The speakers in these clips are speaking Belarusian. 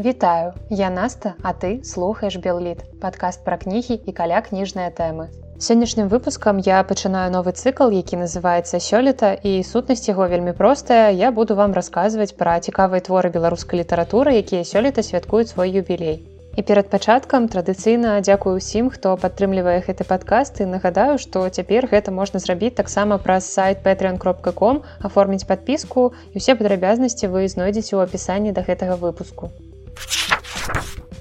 Вітаю, я Наста, а ты слухаеш Белліт, падкаст пра кнігі і каля кніжныя тэмы. Сённяшнім выпускам я пачынаю новы цыкл, які называецца сёлета і сутнасць яго вельмі простая. Я буду вам расказваць пра цікавыя творы беларускай літаратуры, якія сёлета святкуюць свой юбілей. І перад пачаткам традыцыйна дзякую ўсім, хто падтрымлівае гэты падкаст і нагадаю, што цяпер гэта можна зрабіць таксама праз сайт patreon.com аформіць падпіску і ўсе падрабязнасці вы знойдзеце ў апісанні да гэтага выпуску.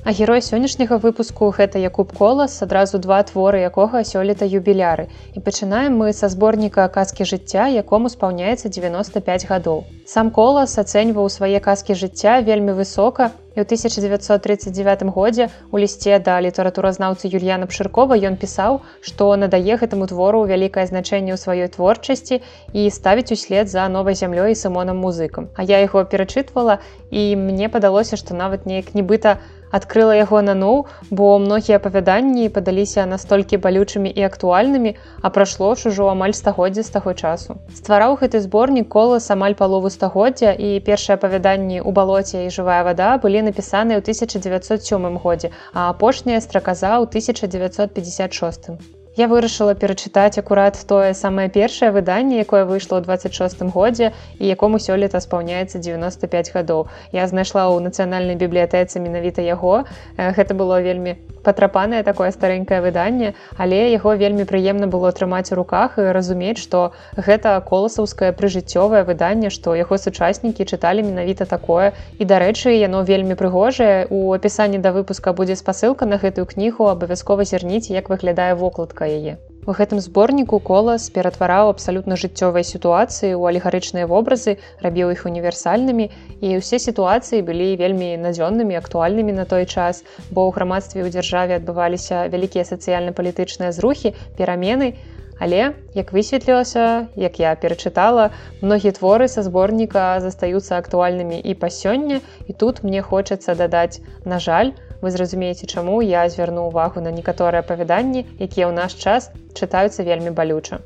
А герой сённяшняга выпуску гэта Якуб колас адразу два творы якога сёлета юбіляры. І пачынаем мы са зборніка казкі жыцця якому спаўняецца 95 гадоў сам колас ацэньваў свае казкі жыцця вельмі высока і ў 1939 годзе у лісце да літаратуразнаўцы Юльяна пшыркова ён пісаў што надае гэтаму твору вялікае значэнне ў сваёй творчасці і ставіць услед за новай зямлёй і сымонам музыкам А я яго перачытвала і мне падалося што нават неяк нібыта у адкрыла яго наноў, бо многія апавяданні падаліся настолькі балючымі і актуальнымі, а прайшло ж ужо амаль стагоддзя з таго часу. Ствараў гэты зборнік колас амаль палову стагоддзя і першыя апавяданні ў балоце і жывая вада былі напісаныя ў 1907 годзе, а апошняя страказа ў 1956. Я вырашыла перачытаць акурат тое самае першае выданне, якое выйшло ў 26 годзе і якому сёлета спаўняецца 95 гадоў. Я знайшла ў нацыянальнай бібліятэцы менавіта яго. Гэта было вельмі патрапанае такое старенькае выданне, але яго вельмі прыемна было трымаць у руках і разумець, што гэта коласаўскае прыжыццёвае выданне, што яго сучаснікі чыталі менавіта такое. І дарэчы, яно вельмі прыгожае. У апісанні да выпуска будзе спасылка на гэтую кнігу абавязкова зірніць, як выглядае вокладка яе. У гэтым зборніку колас ператвараў абсалютна жыццёвай сітуацыі ў алегарычныя вобразы, рабіў іх універсальнымі і ўсе сітуацыі былі вельмі надзённымі актуальнымі на той час, бо ў грамадстве ў дзяржаве адбываліся вялікія сацыяльна-палітычныя зрухі, перамены, Але як высветлілася, як я перачытала, многія творы са зборніка застаюцца актуальнымі і па сёння і тут мне хочацца дадаць, на жаль, вы зразумееце чаму я звярну увагу на некаторыя апавяданні якія ў наш час чытаюцца вельмі балюча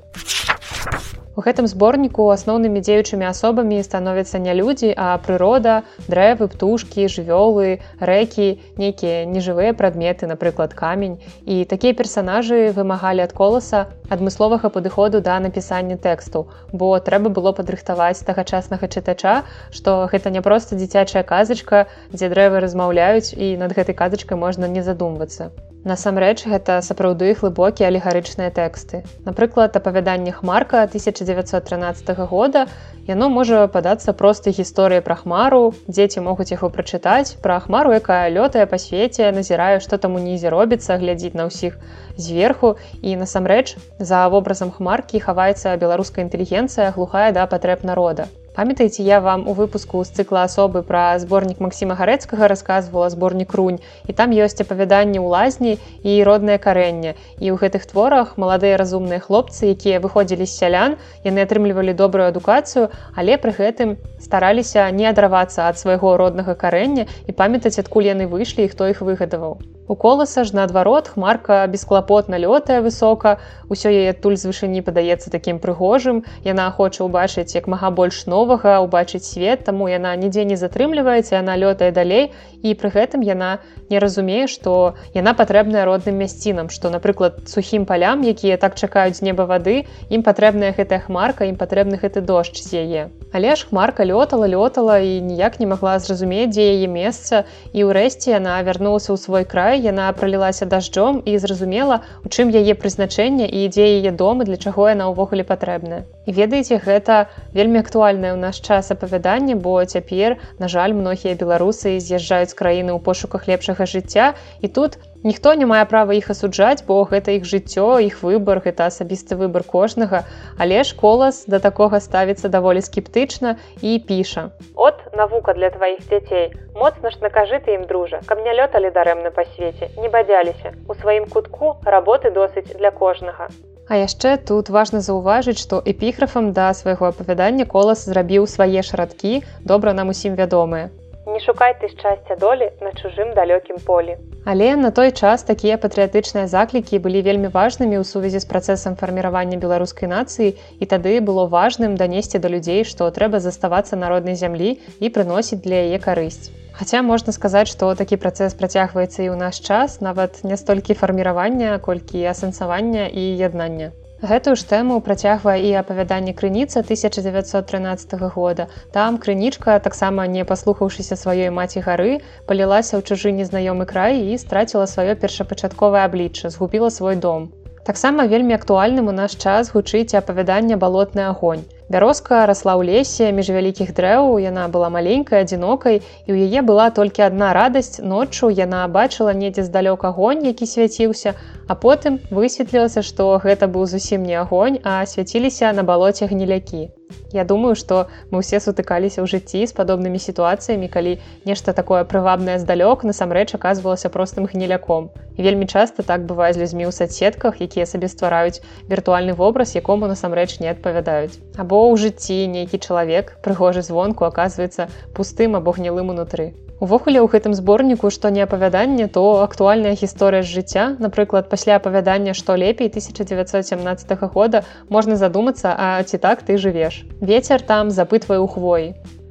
У гэтым зборніку асноўнымі дзеючымі асобамі становяцца не людзі, а прырода, дрэвы, птушкі, жывёлы, рэкі, нейкія нежывыя прадметы, напрыклад, камень. І такія персанажы вымагалі ад коласа адмысловага падыходу да напісання тэксту, бо трэба было падрыхтаваць тагачаснага чытача, што гэта не проста дзіцячая казачка, дзе дрэвы размаўляюць і над гэтай казачкай можна не задумвацца. Насамрэч гэта сапраўды глыбокія алегарычныя тэксты. Напрыклад, апавяданне хмарка 1913 года яно можа падацца простай гісторыяй пра хмару, дзеці могуць яго прачытаць пра хмару, якая лётае па свеце, назірае, што там унізе робіцца, глядзіць на ўсіх зверху і насамрэч за вобразам хмаркі хаваецца беларуская інтэлігенцыя глухая да патрэб народа памятаеце я вам у выпуску з цыкла асобы пра зборнік Масіма гарэцкага рассказывала зборнік рунь і там ёсць апавяданні ў лазні і роднае карэнне. І ў гэтых творах маладыя разумныя хлопцы якія выходзілі з сялян яны атрымлівалі добрую адукацыю але пры гэтым стараліся не адравацца ад свайго роднага карэння і памятаць адкуль яны выйшлі і хто іх выгадаваў. У коласа ж наадварот хмарка бесклапотна лётая высока усё яе адтуль з вышыні падаецца такім прыгожым. Яна хоча ўбачыць як мага больш новага убачыць свет таму яна нідзе не затрымліваецца яна лётае далей і пры гэтым яна не разумее што яна патрэбная родным мясцінам што напрыклад сухім палям якія так чакаюць з неба вады ім патрэбная гэтая хмарка ім патрэбны гэты дождж з яе. Але ж хмарка лётала лётала і ніяк не магла зразумець дзе яе месца і ўрэшце яна вярнулася ў свой край яна пролілася дажджом і зразумела у чым яе прызначэнне і ідзе яе дома для чаго яна ўвогуле патрэбная і ведаеце гэта вельмі актуальнае ў наш час апавяданне бо цяпер на жаль многія беларусы з'язджаюць краіны ў пошуках лепшага жыцця і тут Ніхто не мае права іх асуджаць, бо гэта іх жыццё, іх выбар, гэта асабісты выбар кожнага, але ж колас да такога ставіцца даволі скептычна і піша. От навука для тваіх дзяцей. Моцна ж накажы ты ім дружа, каб не лёталі дарэмна па свеце, не бадзяліся. У сваім кутку работы досыць для кожнага. А яшчэ тут важна заўважыць, што эпіграфам да свайго апавядання колас зрабіў свае шарадкі, добра нам усім вядомыя. Не шукай ты шчасця долі на чужым далёкім полі. Але на той час такія патрыятычныя заклікі былі вельмі важнымі ў сувязі з працэсам фарміравання беларускай нацыі і тады было важным данесці да людзей, што трэба заставацца народнай зямлі і прыносіць для яе карысць. Хаця можна сказаць, што такі працэс працягваецца і ў наш час, нават не столькі фарміравання, колькі асэнсавання і яднання. Гэтую ж тэму працягвае і апавяданне крыніца 1913 года. Там крынічка, таксама не паслухаўшыся сваёй маці гары, палілася ў чужы незнаёмы край і страціла сваё першапачатковае аблічча, згубіла свой дом. Таксама вельмі актуальным у наш час гучыць апавяданне балотны агонь. Бярозка расла ў лесе між вялікіх дрэў, яна была маленькай адзінокай і ў яе была толькі адна радасць ноччу яна бачыла недзе здалёк агонь, які свяціўся, а потым высветлілася, што гэта быў зусім не агонь, а свяціліся на балоце гнілякі. Я думаю, што мы ўсе сутыкаліся ў жыцці з падобнымі сітуацыямі, калі нешта такое прывабнае здалёк насамрэч аказвалася простым гніляком. І вельмі часта так бывае з людзьмі ў садсетках, якія сабе ствараюць віртуальны вобраз, якому насамрэч не адпавядаюць. Або ў жыцці нейкі чалавек прыгожы звонку аказваецца пустым або гнілым унутры. Увогуле ў гэтым зборніку, што не апавяданне, то актуальная гісторыя з жыцця, напрыклад, пасля апавядання, што лепей 1917 года можна задумацца, а ці так ты жывеш. Вецер там запытвае ў хвоі.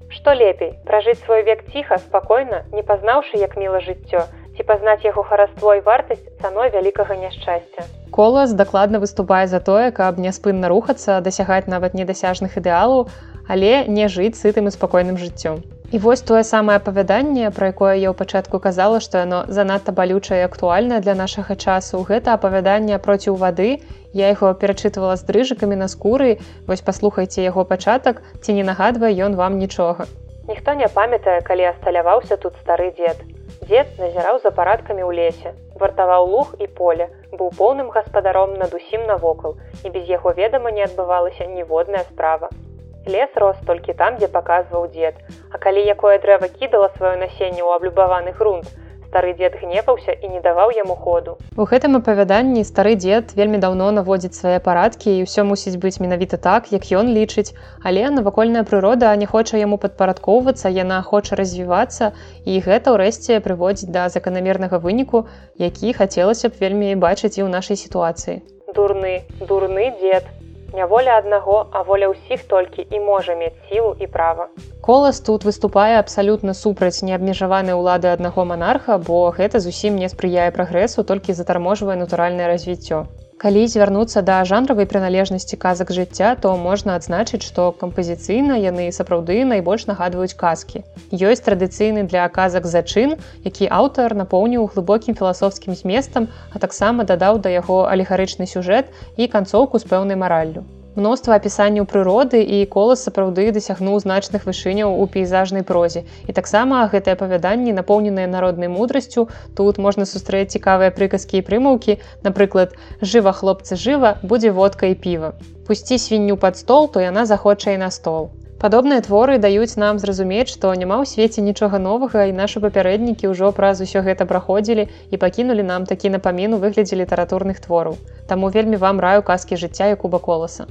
Што лепей пражыць свой век ціха, спакойна, не пазнаўшы, як міла жыццё, ці пазнаць яго хараство і вартасць цаной вялікага няшчасця. Колас дакладна выступае за тое, каб няспынна рухацца, дасягаць нават недасяжных ідэалаў, але не жыць сытым і спакойным жыццём. І вось тое самае апавяданне, пра якое я ў пачатку казала, што яно занадта балючае і актуальнае для нашага часу. Гэта апавяданне проціў вады. Я яго перачытывала з дрыжыкамі на скуры. Вось паслухайце яго пачатак, ці не нагадвае ён вам нічога. Ніхто не памятае, калі асталяваўся тут стары дзед. Дзед назіраў за парадкамі ў лесе, вартаваў луг і поле, быў поўным гаспадаром над усім навокал, і без яго ведама не адбывалася ніводная справа. Лес рос толькі там, дзе паказваў дзед. А калі якое дрэва кідала сваё насенне ў аблюбаваны грунт, стары дзед гневаўся і не даваў яму ходу. У гэтым апавяданні стары дзед вельмі даўно наводзіць свае парадкі і ўсё мусіць быць менавіта так, як ён лічыць, але навакольная прырода не хоча яму падпарадкоўвацца, яна хоча развівацца і гэта ўрэшце прыводзіць да заканамернага выніку, які хацелася б вельмі бачыць і ў нашай сітуацыі. Дурны, дурны дзед, Не воля аднаго, а воля ўсіх толькі і можа мець сілу і права. Колас тут выступае абсалютна супраць неабмежаванай улады аднаго манарха, бо гэта зусім не спрыяе прагрэсу, толькі затарможвае натуральнае развіццё. Калі звярнуцца да жанравай прыналежнасці казак жыцця, то можна адзначыць, што кампазіцыйна яны сапраўды найбольш нагадваюць казкі. Ёсць традыцыйны для казак зачын, які аўтар напоўніў глыбокім філасофскім зместам, а таксама дадаў да яго алегарычны сюжэт і канцоўку з пэўнай мараллю мноства апісанняў прыроды і колас сапраўды дасягнуў значных вышыняў у пейзажнай прозе. І таксама гэтыя апавяданні напоўненыя народнай мудрасцю. Тут можна сустрэць цікавыя прыказкі і прымаўкі, напрыклад, жыва хлопцы жыва будзе водка і піва. Пусці свінню пад стол, то яна захоча і на стол. Падобныя творы даюць нам зразумець, што няма ў свеце нічога новага і нашы папярэднікі ўжо праз усё гэта праходзілі і пакінулі нам такі напамін у выглядзе літаратурных твораў. Таму вельмі вам раю казкі жыцця і куба коласа.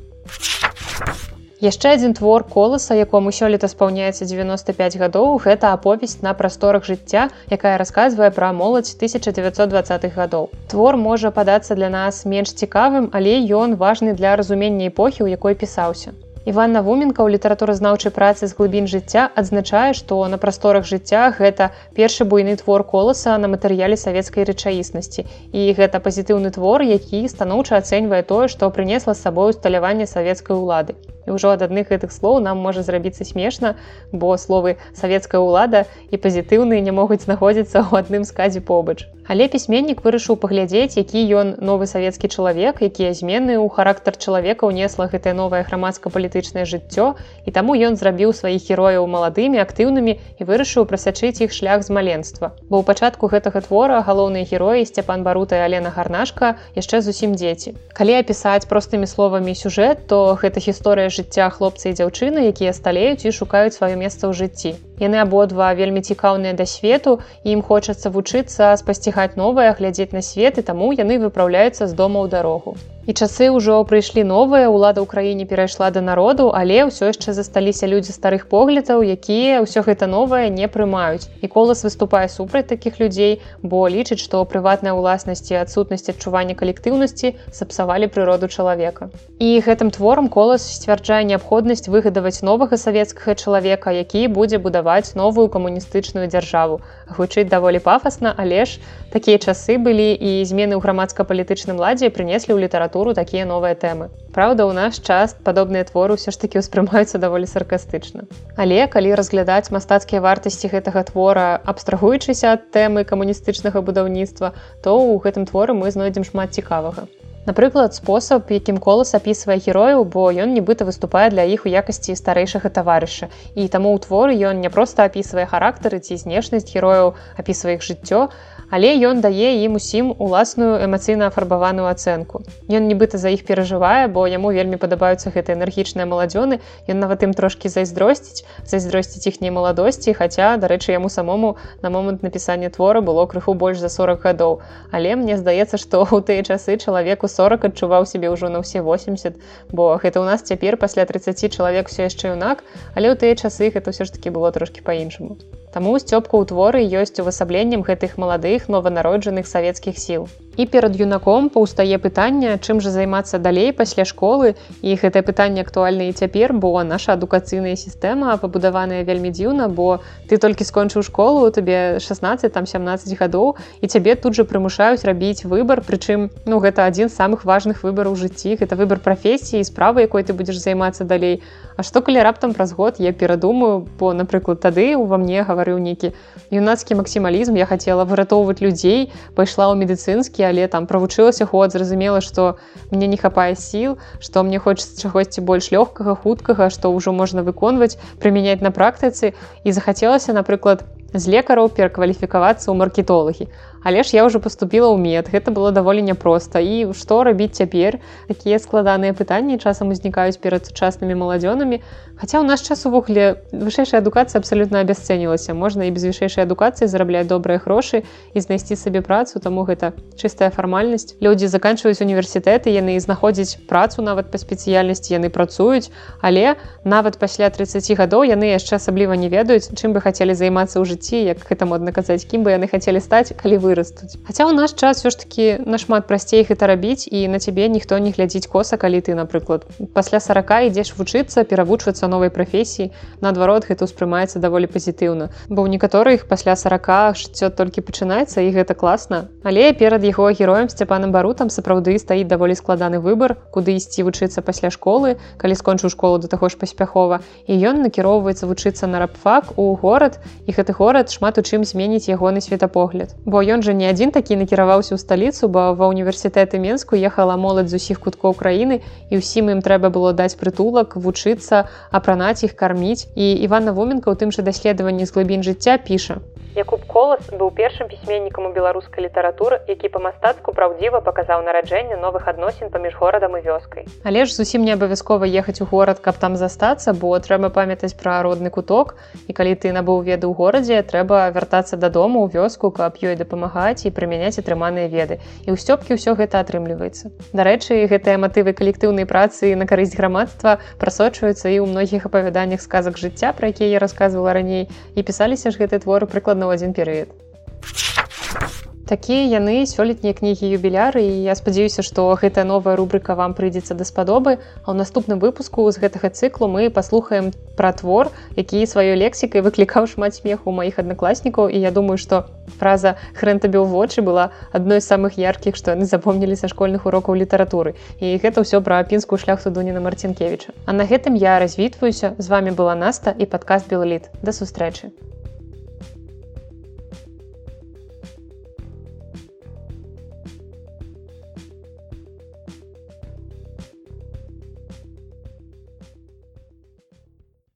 Яшчэ адзін твор коласа, якому сёлета спаўняецца 95 гадоў, гэта аповесць на прасторах жыцця, якая расказвае пра моладзь 1920-х гадоў. Твор можа падацца для нас менш цікавым, але ён важны для разумення эпохі, у якой пісаўся. Іван Навуменка ў літаратуразнаўчай працы з глыбін жыцця адзначае, што на прасторах жыцця гэта першы буйны твор коласа на матэрыяле савецкай рэчаіснасці. І гэта пазітыўны твор, які станоўча ацэньвае тое, што прынесла з сабой усталяванне савецкай улады. І ўжо ад адных гэтых слоў нам можа зрабіцца смешна, бо словы савецкая ўлада і пазітыўныя не могуць знаходзіцца ў адным сказе побач. Але пісьменнік вырашыў паглядзець, які ён новы савецкі чалавек, якія змены ў характар чалавека ўнесла гэтае новае грамадска-палітычнае жыццё. І таму ён зрабіў сваіх герояў маладымі, актыўнымі і вырашыў прасачыць іх шлях з маленства. Бо ў пачатку гэтага твора галоўныя героі Сцяпан Барута і Алена Гарнашка яшчэ зусім дзеці. Калі апісаць простымі словамі сюжэт, то гэта гісторыя жыцця хлопца і дзяўчыны, якія сталеюць і шукаюць сваё месца ў жыцці. Яны абодва вельмі цікаўныя да свету ім хочацца вучыцца спасцігаць новае глядзець на свет і таму яны выпраўляюцца з дома ў дарогу. І часы ўжо прыйшлі новыя лада ў краіне перайшла да народу але ўсё яшчэ засталіся людзі старых поглядаў якія ўсё гэта новае не прымаюць. І колас выступае супраць такіх людзей бо лічыць што прыватная ўласнасці адсутнасць адчування калектыўнасці сапсавалі прыроду чалавека. І гэтым творам колас сцвярджае неабходнасць выгадаваць новага савецкага чалавека які будзе будаваць новую камуністычную дзяржаву гучыць даволі пафасна але ж такія часы былі і змены ў грамадска-палітычным ладзе прынеслі ў літаратуру такія новыя тэмы. Праўда, у наш час падобныя творы ўсё ж такі ўспрымаюцца даволі саркастычна. Але калі разглядаць мастацкія вартасці гэтага твора, абстрагуючыся ад тэмы камуністычнага будаўніцтва, то ў гэтым творы мы знойдзем шмат цікавага. Напрыклад, спосаб, якім колас апісвае герою, бо ён нібыта выступае для іх у якасці старэйшага таварыша. І таму ў творы ён не проста апісвае характары ці знешнасць герояў, апісвае іх жыццё, але ён дае ім усім уласную эмацыйна афарбаваную ацэнку. Ён нібыта за іх перажывае, бо яму вельмі падабаюцца гэты энергічныя маладзёны. Ён нават ім трошкі зайздросціць, зайздросціць іхняй маладосці, хаця, дарэчы, яму самому на момант напісання твора было крыху больш за 40 гадоў. Але мне здаецца, што ў тыя часы чалавеку 40 адчуваў сябе ўжо на ўсе 80, бо гэта ў нас цяпер пасля 30 чалавек все яшчэ юнак, але ў тыя часы гэта ўсё ж таки было трошки па-іншаму. Таму сцёпка ў творы ёсць увасабленнем гэтых маладых нованароджаных савецкіх сіл. І перад юнаком паўстае пытанне, чым жа займацца далей пасля школы і гэтае пытанне актуальна і цяпер, бо наша адукацыйная сістэма пабудаваная вельмі дзіўна, бо ты толькі скончыў школу, табе 16 там 17 гадоў і цябе тут жа прымушаюць рабіць выбар, прычым ну гэта адзін з самых важных выбараў жыцці, гэта выбар прафесіі, справы, якой ты будзеш займацца далей. А што калі раптам праз год я перадумаю, бо напрыклад тады ува мне гаварыў нейкі юнацкі максімалізм, я хацела выратоўваць людзей, пайшла ў медыцынскі але там правучылася год зразумела што мне не хапае сіл што мне хочется чагосьці больш лёгкага хуткага што ўжо можна выконваць прымяняць на практыцы. І захацелася напрыклад з лекараў перакваліфікавацца ў маркетолагі але ж я уже поступила ў мед. Гэта было даволі няпроста. І што рабіць цяпер? Такія складаныя пытанні часам узнікаюць перад сучаснымі маладзёнамі. Хаця ў наш час увогуле вышэйшая адукацыя абсалютна абясцэнілася. Можна і без вышэйшай адукацыі зарабляць добрыя грошы і знайсці сабе працу. Таму гэта чыстая фармальнасць. Людзі заканчваюць універсітэты яны знаходзяць працу нават па спецыяльнасці яны працуюць. Але нават пасля 30 гадоў яны яшчэ асабліва не ведаюць чым бы хацелі займацца ў жыцці як гэта модна казаць кім бы яны хацелі стаць калі вы вырастуць Хаця ў наш час все ж таки нашмат прасцей гэта рабіць і на цябе ніхто не глядзіць коса калі ты напрыклад пасля 40 ідзеш вучыцца перавучвацца новай прафесіі наадварот гэта ўспрымаецца даволі пазітыўна бо ў некаторых пасля 40 жыццё толькі пачынаецца і гэта класна але перад яго героем сцяпаным барутам сапраўды стаіць даволі складаны выбар куды ісці вучыцца пасля школы калі скончыў школу да таго ж паспяхова і ён накіроўваецца вучыцца на рабфак у горад і гэты горад шмат у чым зменіць ягоны светапогляд бо ён жа не адзін такі накіраваўся ў сталіцу бо ва універсітэты менску ехала моладзь з усіх куткоў краіны і ўсім ім трэба было даць прытулак вучыцца апранаць іх карміць. І Івана воменка ў тым жа даследаванні з глыбін жыцця піша Якуб колас быў першым пісьменнікам у беларускай літаратуры які па-мастацку праўдзіва паказаў нараджэнне новых адносін паміж горадам і вёскай але ж зусім не абавязкова ехаць у горад каб там застацца бо трэба памятаць пра родны куток. І калі ты набыў веды ў горадзе трэба вяртацца дадому ў вёску каб ёй дапамагаць і прымяняць атрыманыя веды і ў сцёпкі ўсё гэта атрымліваецца. Дарэчы гэтыя матывы калектыўнай працы на карысць грамадства прасочваюцца і ў многіх апавяданнях сказак жыцця пра якія я рассказывала раней. І пісаліся ж гэты творы прыкладна на адзін перыяд. Такія яны сёлетнія кнігі юбіляры і я спадзяюся, што гэтая новая рубрыка вам прыйдзецца даспадобы. А ў наступным выпуску з гэтага цыклу мы паслухаем пра твор, які сваёй лексікай выклікаў шмат смеху маіх аднакласнікаў і я думаю, што фраза хрэн табе ў вочы была адной з самых яркіх, што яны запомнілі са школьных урокаў літаратуры. І гэта ўсё пра апінскую шляхту Дуніна Марцінкевіча. А на гэтым я развітваюся, з вами была Наста і падкаст Белліт. Да сустрэчы.